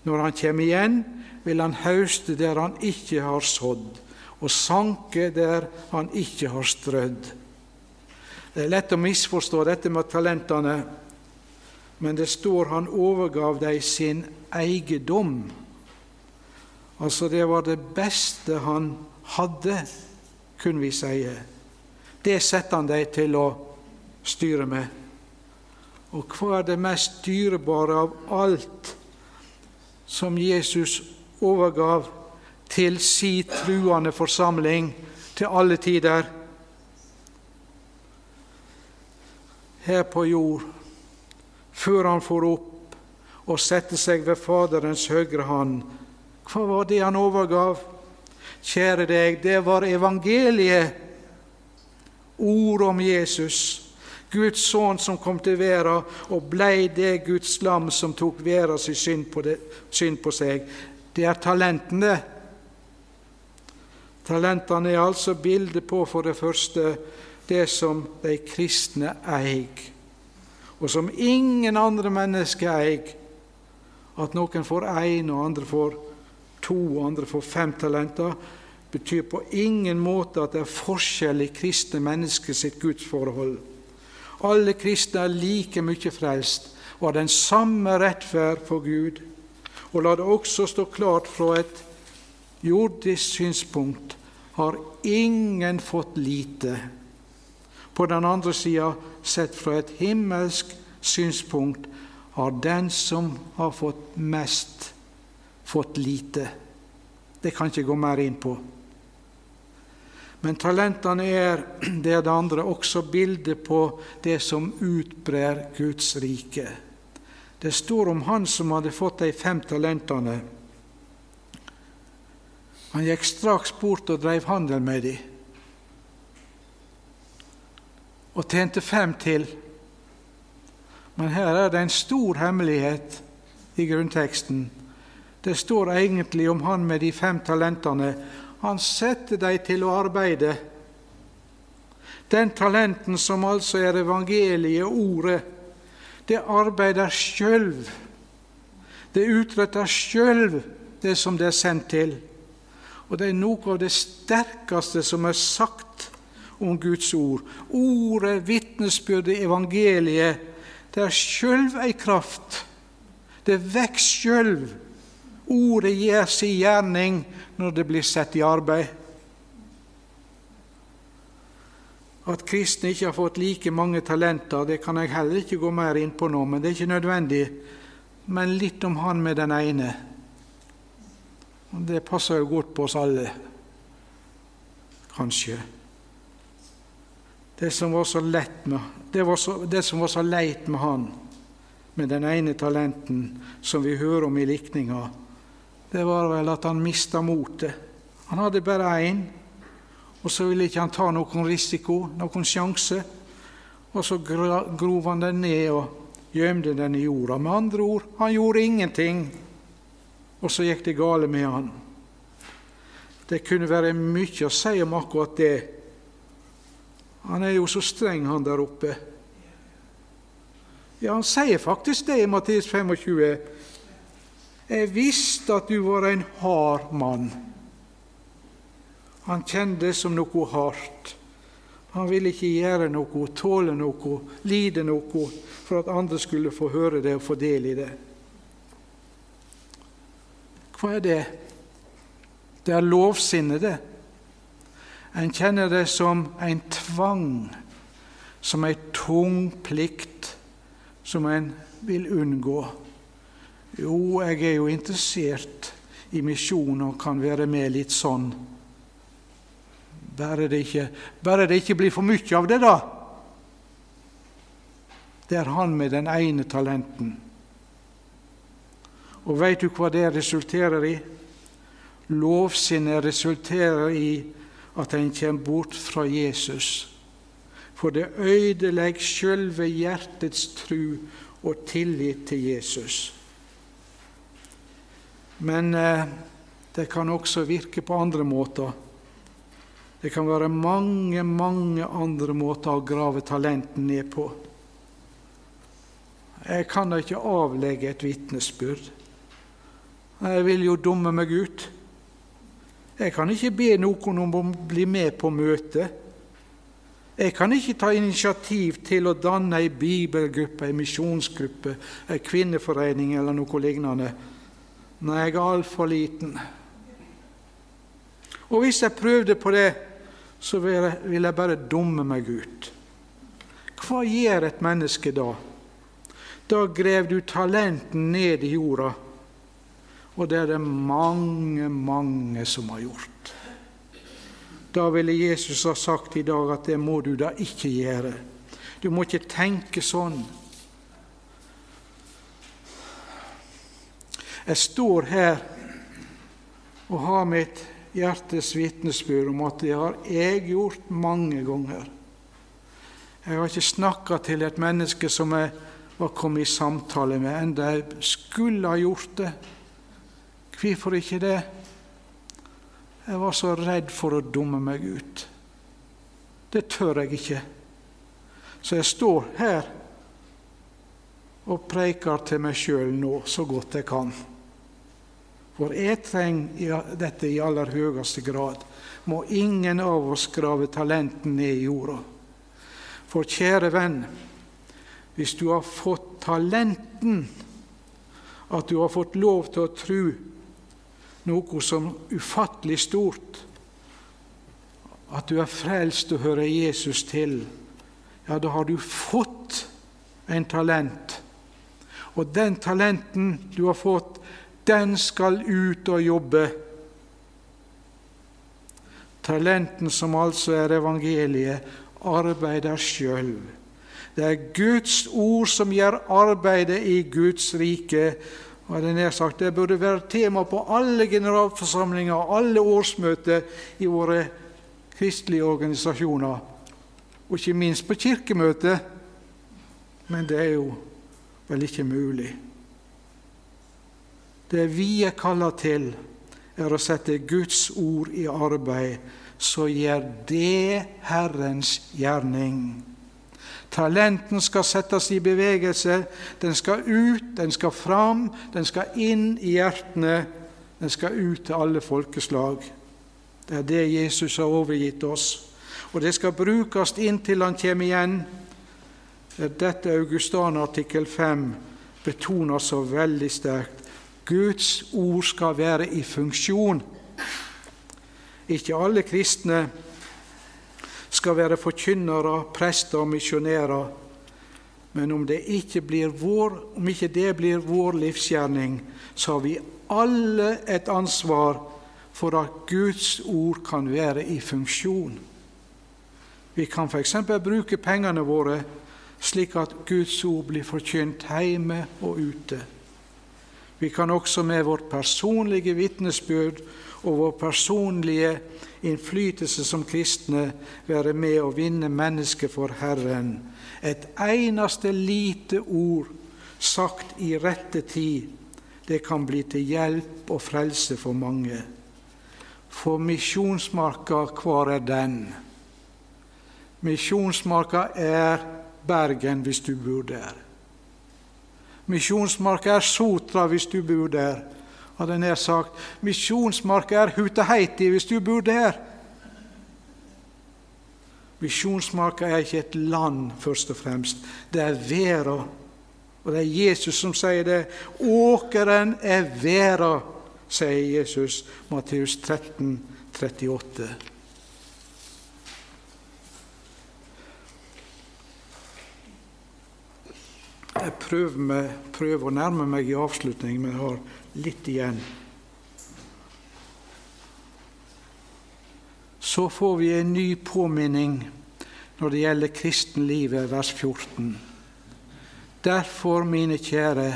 Når han kommer igjen, vil han høste der han ikke har sådd, og sanke der han ikke har strødd. Det er lett å misforstå dette med talentene, men det står han overgav dem sin eiendom. Altså, det var det beste han hadde, kunne vi si. Det setter han dem til å styre med. Og hva er det mest dyrebare av alt som Jesus overgav til si truende forsamling til alle tider? Her på jord, før han får opp og setter seg ved Faderens høyre hånd. Hva var det han overgav? Kjære deg, det var evangeliet, ord om Jesus. Guds sønn som kom til verden og blei det Guds lam som tok verdens synd, synd på seg. Det er talentene. Talentene er altså bildet på, for det første, det som de kristne eier, og som ingen andre mennesker eier. At noen får én, og andre får to, og andre får fem talenter, betyr på ingen måte at det er forskjell i kristne mennesker sitt gudsforhold. Alle kristne er like mye frelst og har den samme rettferd for Gud. Og la det også stå klart fra et jordisk synspunkt har ingen fått lite. På den andre sida, sett fra et himmelsk synspunkt, har den som har fått mest, fått lite. Det kan ikke gå mer inn på. Men talentene er det er det andre også bildet på det som utbrer Guds rike. Det står om han som hadde fått de fem talentene. Han gikk straks bort og drev handel med dem, og tjente fem til. Men her er det en stor hemmelighet i grunnteksten. Det står egentlig om han med de fem talentene han setter dem til å arbeide. Den talenten som altså er evangeliet, ordet, det arbeider sjøl. Det utretter sjøl det som det er sendt til. Og det er noe av det sterkeste som er sagt om Guds ord. Ordet, vitnesbyrdet, evangeliet, det er sjølv ei kraft. Det veks sjølv. Ordet gjør sin gjerning når det blir satt i arbeid. At kristne ikke har fått like mange talenter, det kan jeg heller ikke gå mer inn på nå, men det er ikke nødvendig. Men litt om han med den ene. Det passer jo godt på oss alle, kanskje. Det som var så lett med, det, så, det som var så leit med han, med den ene talenten som vi hører om i likninga, det var vel at han mista motet. Han hadde bare én, og så ville ikke han ta noen risiko, noen sjanse. Og så grov han den ned og gjemte den i jorda. Med andre ord, han gjorde ingenting, og så gikk det gale med han. Det kunne være mye å si om akkurat det. Han er jo så streng, han der oppe. Ja, han sier faktisk det i Matteus 25. Jeg visste at du var en hard mann. Han kjente det som noe hardt. Han ville ikke gjøre noe, tåle noe, lide noe for at andre skulle få høre det og få del i det. Hva er det? Det er lovsinnet, det. En kjenner det som en tvang, som en tung plikt, som en vil unngå. Jo, jeg er jo interessert i misjon og kan være med litt sånn. Bare det ikke, bare det ikke blir for mye av det, da. Det er han med den ene talenten. Og veit du hva det resulterer i? Lovsinnet resulterer i at en kommer bort fra Jesus. For det ødelegger sjølve hjertets tru og tillit til Jesus. Men eh, det kan også virke på andre måter. Det kan være mange, mange andre måter å grave talenten ned på. Jeg kan da ikke avlegge et vitnesbyrd. Jeg vil jo dumme meg ut. Jeg kan ikke be noen om å bli med på møtet. Jeg kan ikke ta initiativ til å danne ei bibelgruppe, ei misjonsgruppe, ei kvinneforening eller noe lignende. Nei, jeg er altfor liten. Og hvis jeg prøvde på det, så vil jeg bare dumme meg ut. Hva gjør et menneske da? Da grev du talenten ned i jorda og det er det mange, mange som har gjort. Da ville Jesus ha sagt i dag at det må du da ikke gjøre. Du må ikke tenke sånn. Jeg står her og har mitt hjertes vitnesbyrd om at det har jeg gjort mange ganger. Jeg har ikke snakka til et menneske som jeg var kommet i samtale med, enda jeg skulle ha gjort det. Hvorfor ikke det? Jeg var så redd for å dumme meg ut. Det tør jeg ikke. Så jeg står her og preiker til meg sjøl nå så godt jeg kan. For jeg trenger dette i aller høyeste grad. Må ingen av oss grave talenten ned i jorda. For kjære venn, hvis du har fått talenten, at du har fått lov til å tru noe som ufattelig stort. At du er frelst og hører Jesus til, ja, da har du fått en talent. Og den talenten du har fått, den skal ut og jobbe. Talenten som altså er evangeliet, arbeider sjøl. Det er Guds ord som gjør arbeidet i Guds rike, sagt. Det burde være tema på alle generalforsamlinger og alle årsmøter i våre kristelige organisasjoner, og ikke minst på kirkemøtet. Men det er jo vel ikke mulig. Det vi er kalla til, er å sette Guds ord i arbeid, så gjør det Herrens gjerning. Talenten skal settes i bevegelse. Den skal ut, den skal fram, den skal inn i hjertene. Den skal ut til alle folkeslag. Det er det Jesus har overgitt oss. Og det skal brukes inntil han kommer igjen. Dette Augustan artikkel 5 betoner så veldig sterkt. Guds ord skal være i funksjon. Ikke alle kristne skal være forkynnere, prester og misjonærer. Men om, det ikke blir vår, om ikke det blir vår livsgjerning, så har vi alle et ansvar for at Guds ord kan være i funksjon. Vi kan f.eks. bruke pengene våre slik at Guds ord blir forkynt hjemme og ute. Vi kan også med vårt personlige vitnesbyrd og vår personlige innflytelse som kristne være med å vinne mennesket for Herren. Et eneste lite ord sagt i rette tid, det kan bli til hjelp og frelse for mange. For misjonsmarka, hvor er den? Misjonsmarka er Bergen hvis du bor der. Misjonsmarka er Sotra hvis du bor der hadde jeg nær sagt. Misjonsmarka er Huteheiti hvis du bor der. Misjonsmarka er ikke et land, først og fremst. Det er verda. Og det er Jesus som sier det. Åkeren er verda, sier Jesus. Matteus 13, 38. Jeg prøver, med, prøver, å nærme meg i avslutning, men har litt igjen. Så får vi en ny påminning når det gjelder kristenlivet, vers 14. Derfor, mine kjære,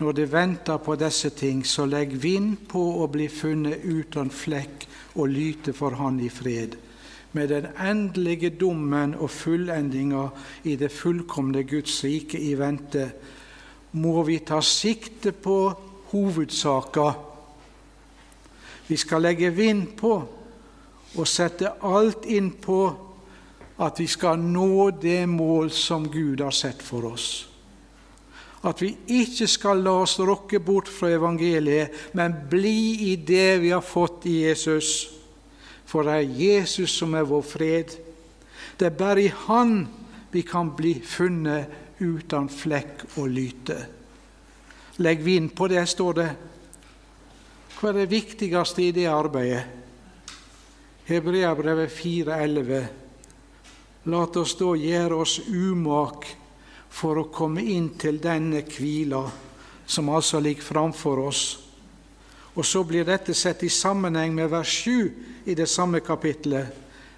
når det venter på disse ting, så legg vind på å bli funnet uten flekk og lyte for Han i fred, med den endelige dommen og fullendinga i det fullkomne Guds rike i vente, må vi ta sikte på hovedsaka. Vi skal legge vind på og sette alt inn på at vi skal nå det mål som Gud har sett for oss. At vi ikke skal la oss rokke bort fra evangeliet, men bli i det vi har fått i Jesus. For det er Jesus som er vår fred. Det er bare i Han vi kan bli funnet uten flekk og lyte. Legg vind på det, står det. Hva er det viktigste i det arbeidet? Hebreabrevet 4,11. La oss da gjøre oss umak for å komme inn til denne hvila som altså ligger framfor oss. Og så blir dette sett i sammenheng med vers 7 i det samme kapittelet,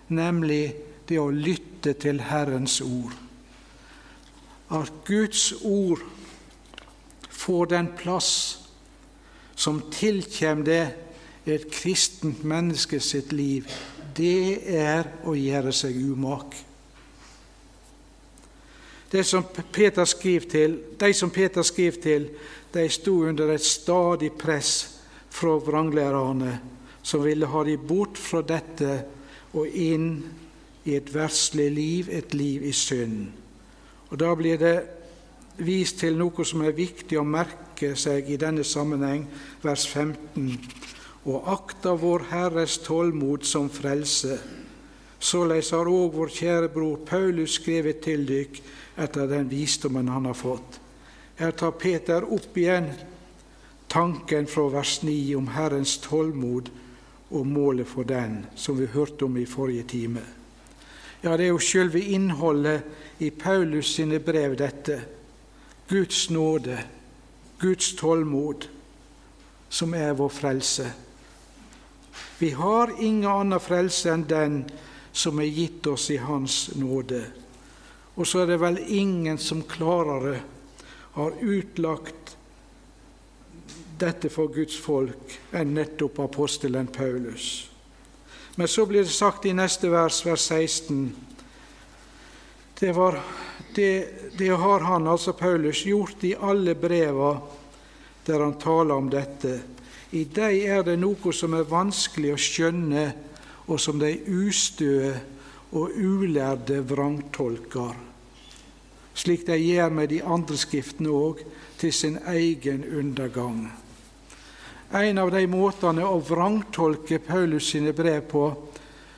nemlig det å lytte til Herrens ord. At Guds ord får den plass som tilkommer det et kristent menneske sitt liv, det er å gjøre seg umak. Det som Peter skriver til, de Peter skriver til, de sto under et stadig press fra vranglærerne, som ville ha dem bort fra dette og inn i et verslig liv, et liv i synd. Og Da blir det vist til noe som er viktig å merke seg i denne sammenheng, vers 15 og akta vår Herres tålmod som frelse. Såleis har òg vår kjære bror Paulus skrevet til dykk etter den visdommen han har fått. Her tar Peter opp igjen tanken fra vers 9 om Herrens tålmod og målet for den, som vi hørte om i forrige time. Ja, det er jo sjølve innholdet i Paulus sine brev, dette. Guds nåde, Guds tålmod, som er vår frelse. Vi har ingen annen frelse enn den som er gitt oss i Hans nåde. Og så er det vel ingen som klarere har utlagt dette for Guds folk enn nettopp apostelen Paulus. Men så blir det sagt i neste vers, vers 16 Det, var, det, det har han, altså Paulus, gjort i alle breva der han taler om dette i dem er det noe som er vanskelig å skjønne, og som de ustøe og ulærde vrangtolker, slik de gjør med de andre skriftene òg, til sin egen undergang. En av de måtene å vrangtolke Paulus sine brev på,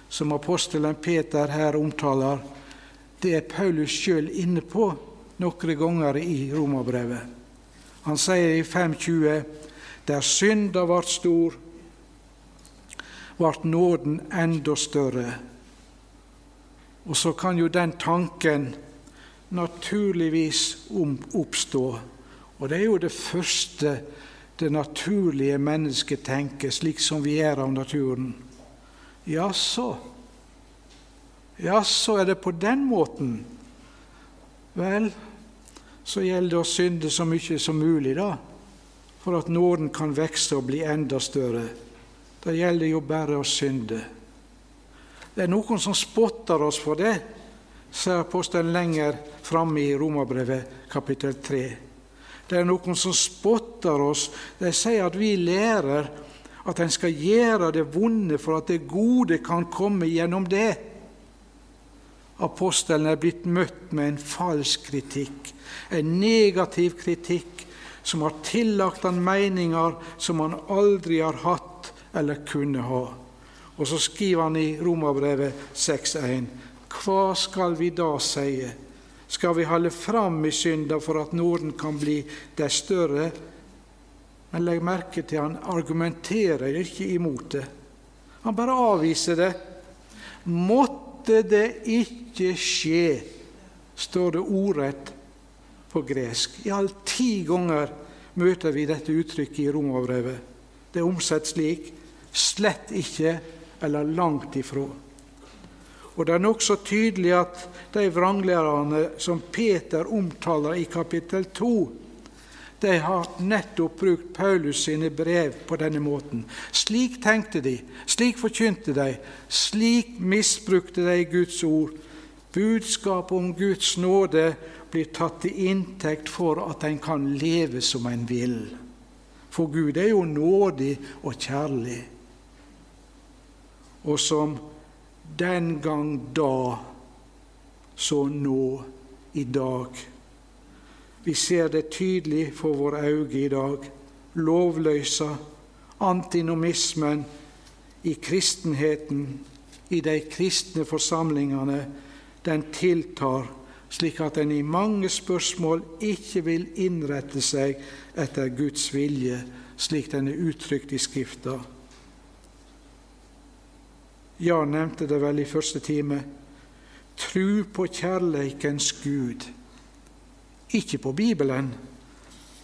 som apostelen Peter her omtaler, det er Paulus sjøl inne på noen ganger i romerbrevet. Han sier i 520 der synda vart stor, vart nåden enda større. Og så kan jo den tanken naturligvis oppstå. Og det er jo det første det naturlige mennesket tenker, slik som vi er av naturen. Jaså, jaså er det på den måten? Vel, så gjelder det å synde så mye som mulig, da for at nåden kan vokse og bli enda større. Da gjelder det jo bare å synde. Det er noen som spotter oss for det, sier apostelen lenger framme i Romerbrevet kapittel 3. Det er noen som spotter oss. De sier at vi lærer at en skal gjøre det vonde for at det gode kan komme gjennom det. Apostelen er blitt møtt med en falsk kritikk, en negativ kritikk som har tillagt han meninger som han aldri har hatt eller kunne ha. Og så skriver han i Romerbrevet 6,1.: Hva skal vi da sie? Skal vi holde fram i synda for at Norden kan bli det større? Men legg merke til han argumenterer ikke imot det. Han bare avviser det. Måtte det ikke skje, står det ordrett på gresk. I alt ti ganger møter vi dette uttrykket i romerbrevet. Det er omsett slik slett ikke eller langt ifra. Og Det er nokså tydelig at de vranglærerne som Peter omtaler i kapittel 2, de har nettopp brukt Paulus sine brev på denne måten. Slik tenkte de, slik forkynte de, slik misbrukte de Guds ord. Budskapet om Guds nåde blir tatt til inntekt for at en kan leve som en vil. For Gud er jo nådig og kjærlig. Og som den gang da, så nå i dag. Vi ser det tydelig for våre øyne i dag. Lovløsa, antinomismen i kristenheten, i de kristne forsamlingene, den tiltar slik at en i mange spørsmål ikke vil innrette seg etter Guds vilje, slik den er uttrykt i Skrifta. Jan nevnte det vel i første time. Tru på kjærleikens Gud, ikke på Bibelen,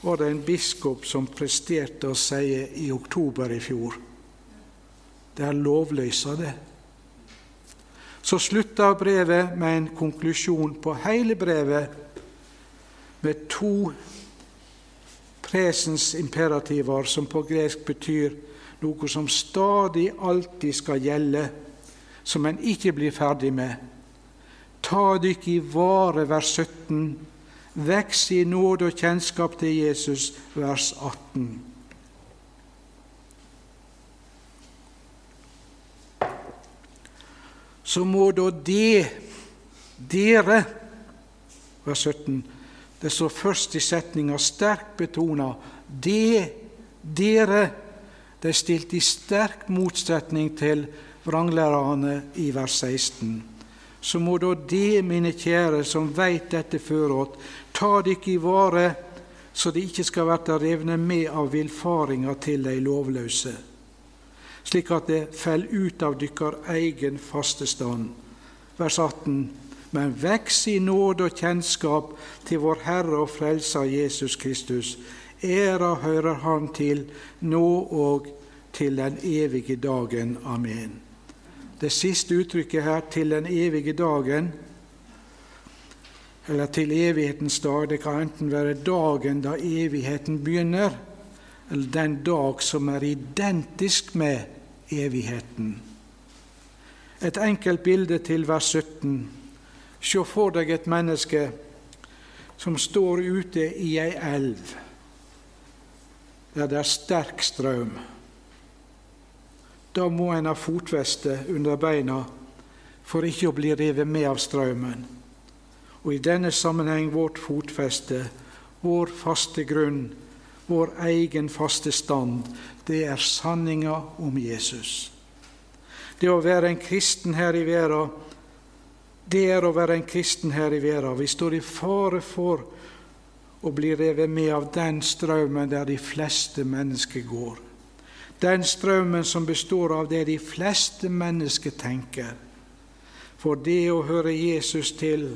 var det en biskop som presterte å si i oktober i fjor. Det er lovløsa, det. Så slutta brevet med en konklusjon på hele brevet med to presens imperativer, som på gresk betyr noe som stadig alltid skal gjelde som en ikke blir ferdig med. Ta dykk i vare, vers 17. Veks i nåde og kjennskap til Jesus, vers 18. Så må da det, dere Vers 17. Det står først i setninga sterkt betona det, dere. Det er stilt i sterk motsetning til vranglærerne i vers 16. Så må da de, mine kjære, som veit dette føråt, ta dykk i vare, så de ikke skal verta revne med av villfaringa til de lovløse, slik at det fell ut av dykkar egen faste stand. Vers 18. Men veks i nåde og kjennskap til vår Herre og Frelser Jesus Kristus. Æra hører Han til, nå og til den evige dagen. Amen det siste uttrykket her, 'til den evige dagen', eller 'til evighetens dag', det kan enten være dagen da evigheten begynner, eller den dag som er identisk med evigheten. Et enkelt bilde til vers 17. Se for deg et menneske som står ute i ei elv der det er sterk strøm. Da må en ha fotveste under beina for ikke å bli revet med av strømmen. Og i denne sammenheng vårt fotfeste, vår faste grunn, vår egen faste stand, det er sanninga om Jesus. Det å være en kristen her i verden, det er å være en kristen her i verden. Vi står i fare for å bli revet med av den strømmen der de fleste mennesker går den strømmen som består av det de fleste mennesker tenker. For det å høre Jesus til,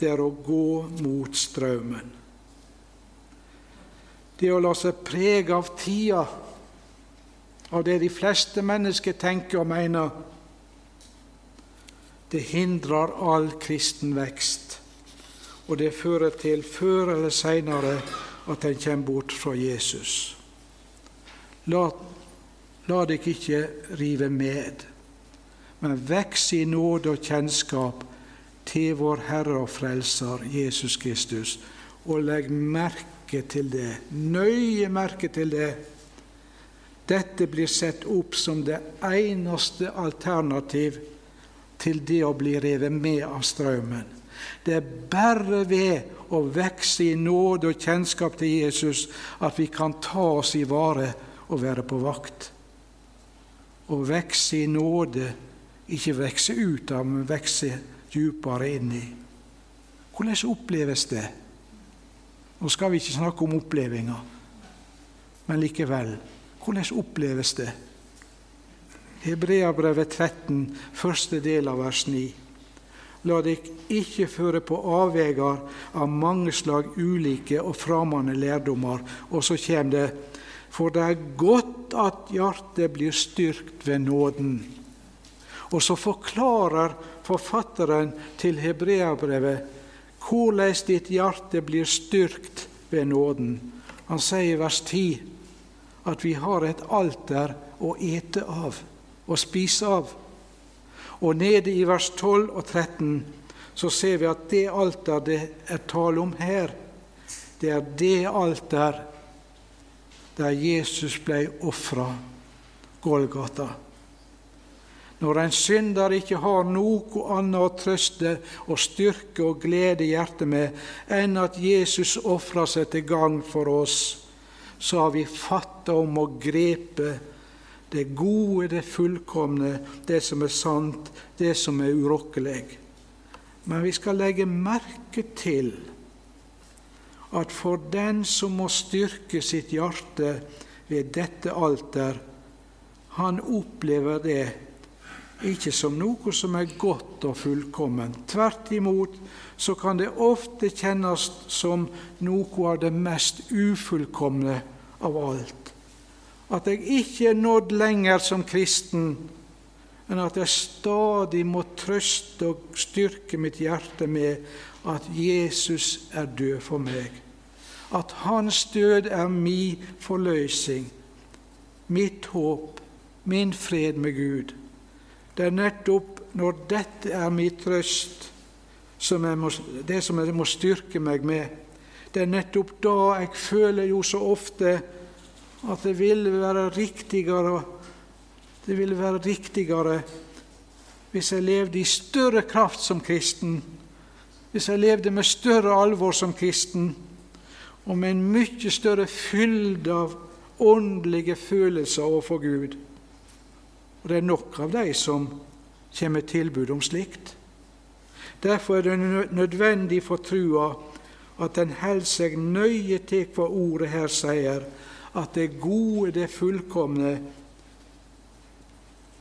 det er å gå mot strømmen. Det å la seg prege av tida, av det de fleste mennesker tenker og mener, det hindrer all kristen vekst, og det fører til før eller seinere at en kommer bort fra Jesus. La La deg ikke rive med, men veks i nåde og kjennskap til vår Herre og Frelser Jesus Kristus, og legg merke til det, nøye merke til det. Dette blir sett opp som det eneste alternativ til det å bli revet med av strømmen. Det er bare ved å vekse i nåde og kjennskap til Jesus at vi kan ta oss i vare og være på vakt å vokse i nåde, ikke vokse ut av, men vokse dypere inn i. Hvordan oppleves det? Nå skal vi ikke snakke om opplevelser, men likevel hvordan oppleves det? Hebreabrevet 13, første del av vers 9. La dere ikke føre på avveier av mange slag ulike og framande lærdommer. Og så kommer det For det er godt at hjertet blir styrkt ved nåden. Og så forklarer forfatteren til hebreabrevet hvordan ditt hjerte blir styrkt ved nåden. Han sier i vers 10 at vi har et alter å ete av og spise av. Og nede i vers 12 og 13 så ser vi at det alter det er tale om her, det er det alter der Jesus ble ofra, Golgata. Når en synder ikke har noe annet å trøste og styrke og glede hjertet med enn at Jesus ofra seg til gagn for oss, så har vi fatta om å grepe det gode, det fullkomne, det som er sant, det som er urokkelig. Men vi skal legge merke til at for den som må styrke sitt hjerte ved dette alter, han opplever det ikke som noe som er godt og fullkomment. Tvert imot så kan det ofte kjennes som noe av det mest ufullkomne av alt at jeg ikke er nådd lenger som kristen, men at jeg stadig må trøste og styrke mitt hjerte med at Jesus er død for meg. At hans død er min forløsning, mitt håp, min fred med Gud. Det er nettopp når dette er min trøst, som må, det som jeg må styrke meg med. Det er nettopp da jeg føler jo så ofte at det ville være riktigere det ville være riktigere hvis jeg levde i større kraft som kristen, hvis jeg levde med større alvor som kristen, og med en mye større fylde av åndelige følelser overfor Gud. Og det er nok av de som kommer med tilbud om slikt. Derfor er det nødvendig for trua at en holder seg nøye til hva ordet her sier, at det gode, det fullkomne,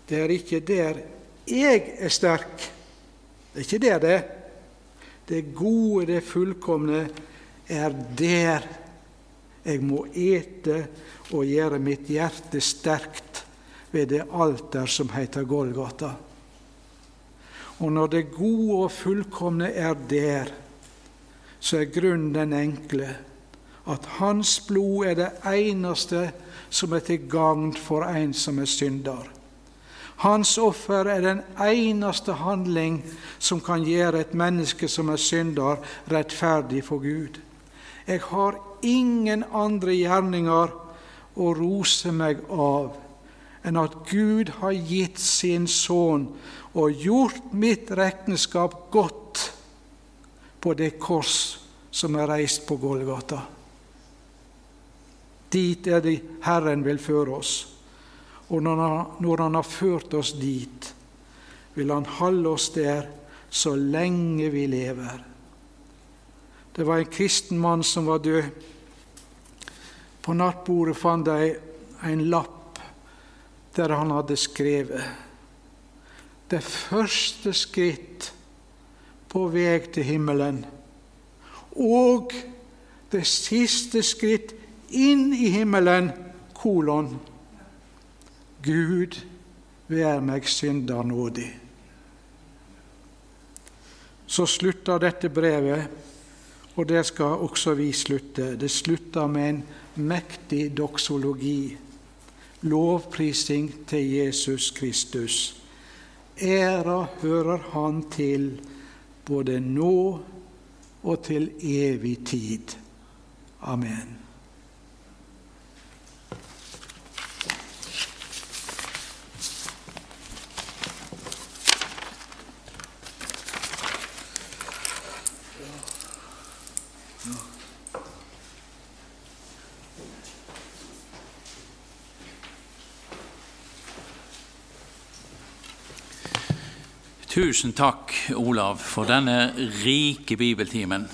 det er ikke der jeg er sterk. Det er ikke der det. Det gode, det fullkomne, er der jeg må ete og gjøre mitt hjerte sterkt ved det alter som heter Golgata. Og når det gode og fullkomne er der, så er grunnen den enkle at hans blod er det eneste som er til gagn for en som er synder. Hans offer er den eneste handling som kan gjøre et menneske som er synder, rettferdig for Gud. Jeg har ingen andre gjerninger å rose meg av enn at Gud har gitt sin sønn og gjort mitt regnskap godt på det kors som er reist på Golgata. Dit er det Herren vil føre oss. Og når han, når han har ført oss dit, vil Han holde oss der så lenge vi lever. Det var en kristen mann som var død. På nattbordet fant de en lapp der han hadde skrevet Det første skritt på vei til himmelen og det siste skritt inn i himmelen, kolon. Gud, vær meg synder nådig. Så slutter dette brevet, og det skal også vi slutte. Det slutter med en mektig doksologi, lovprising til Jesus Kristus. Æra hører Han til både nå og til evig tid. Amen. Tusen takk, Olav, for denne rike bibeltimen.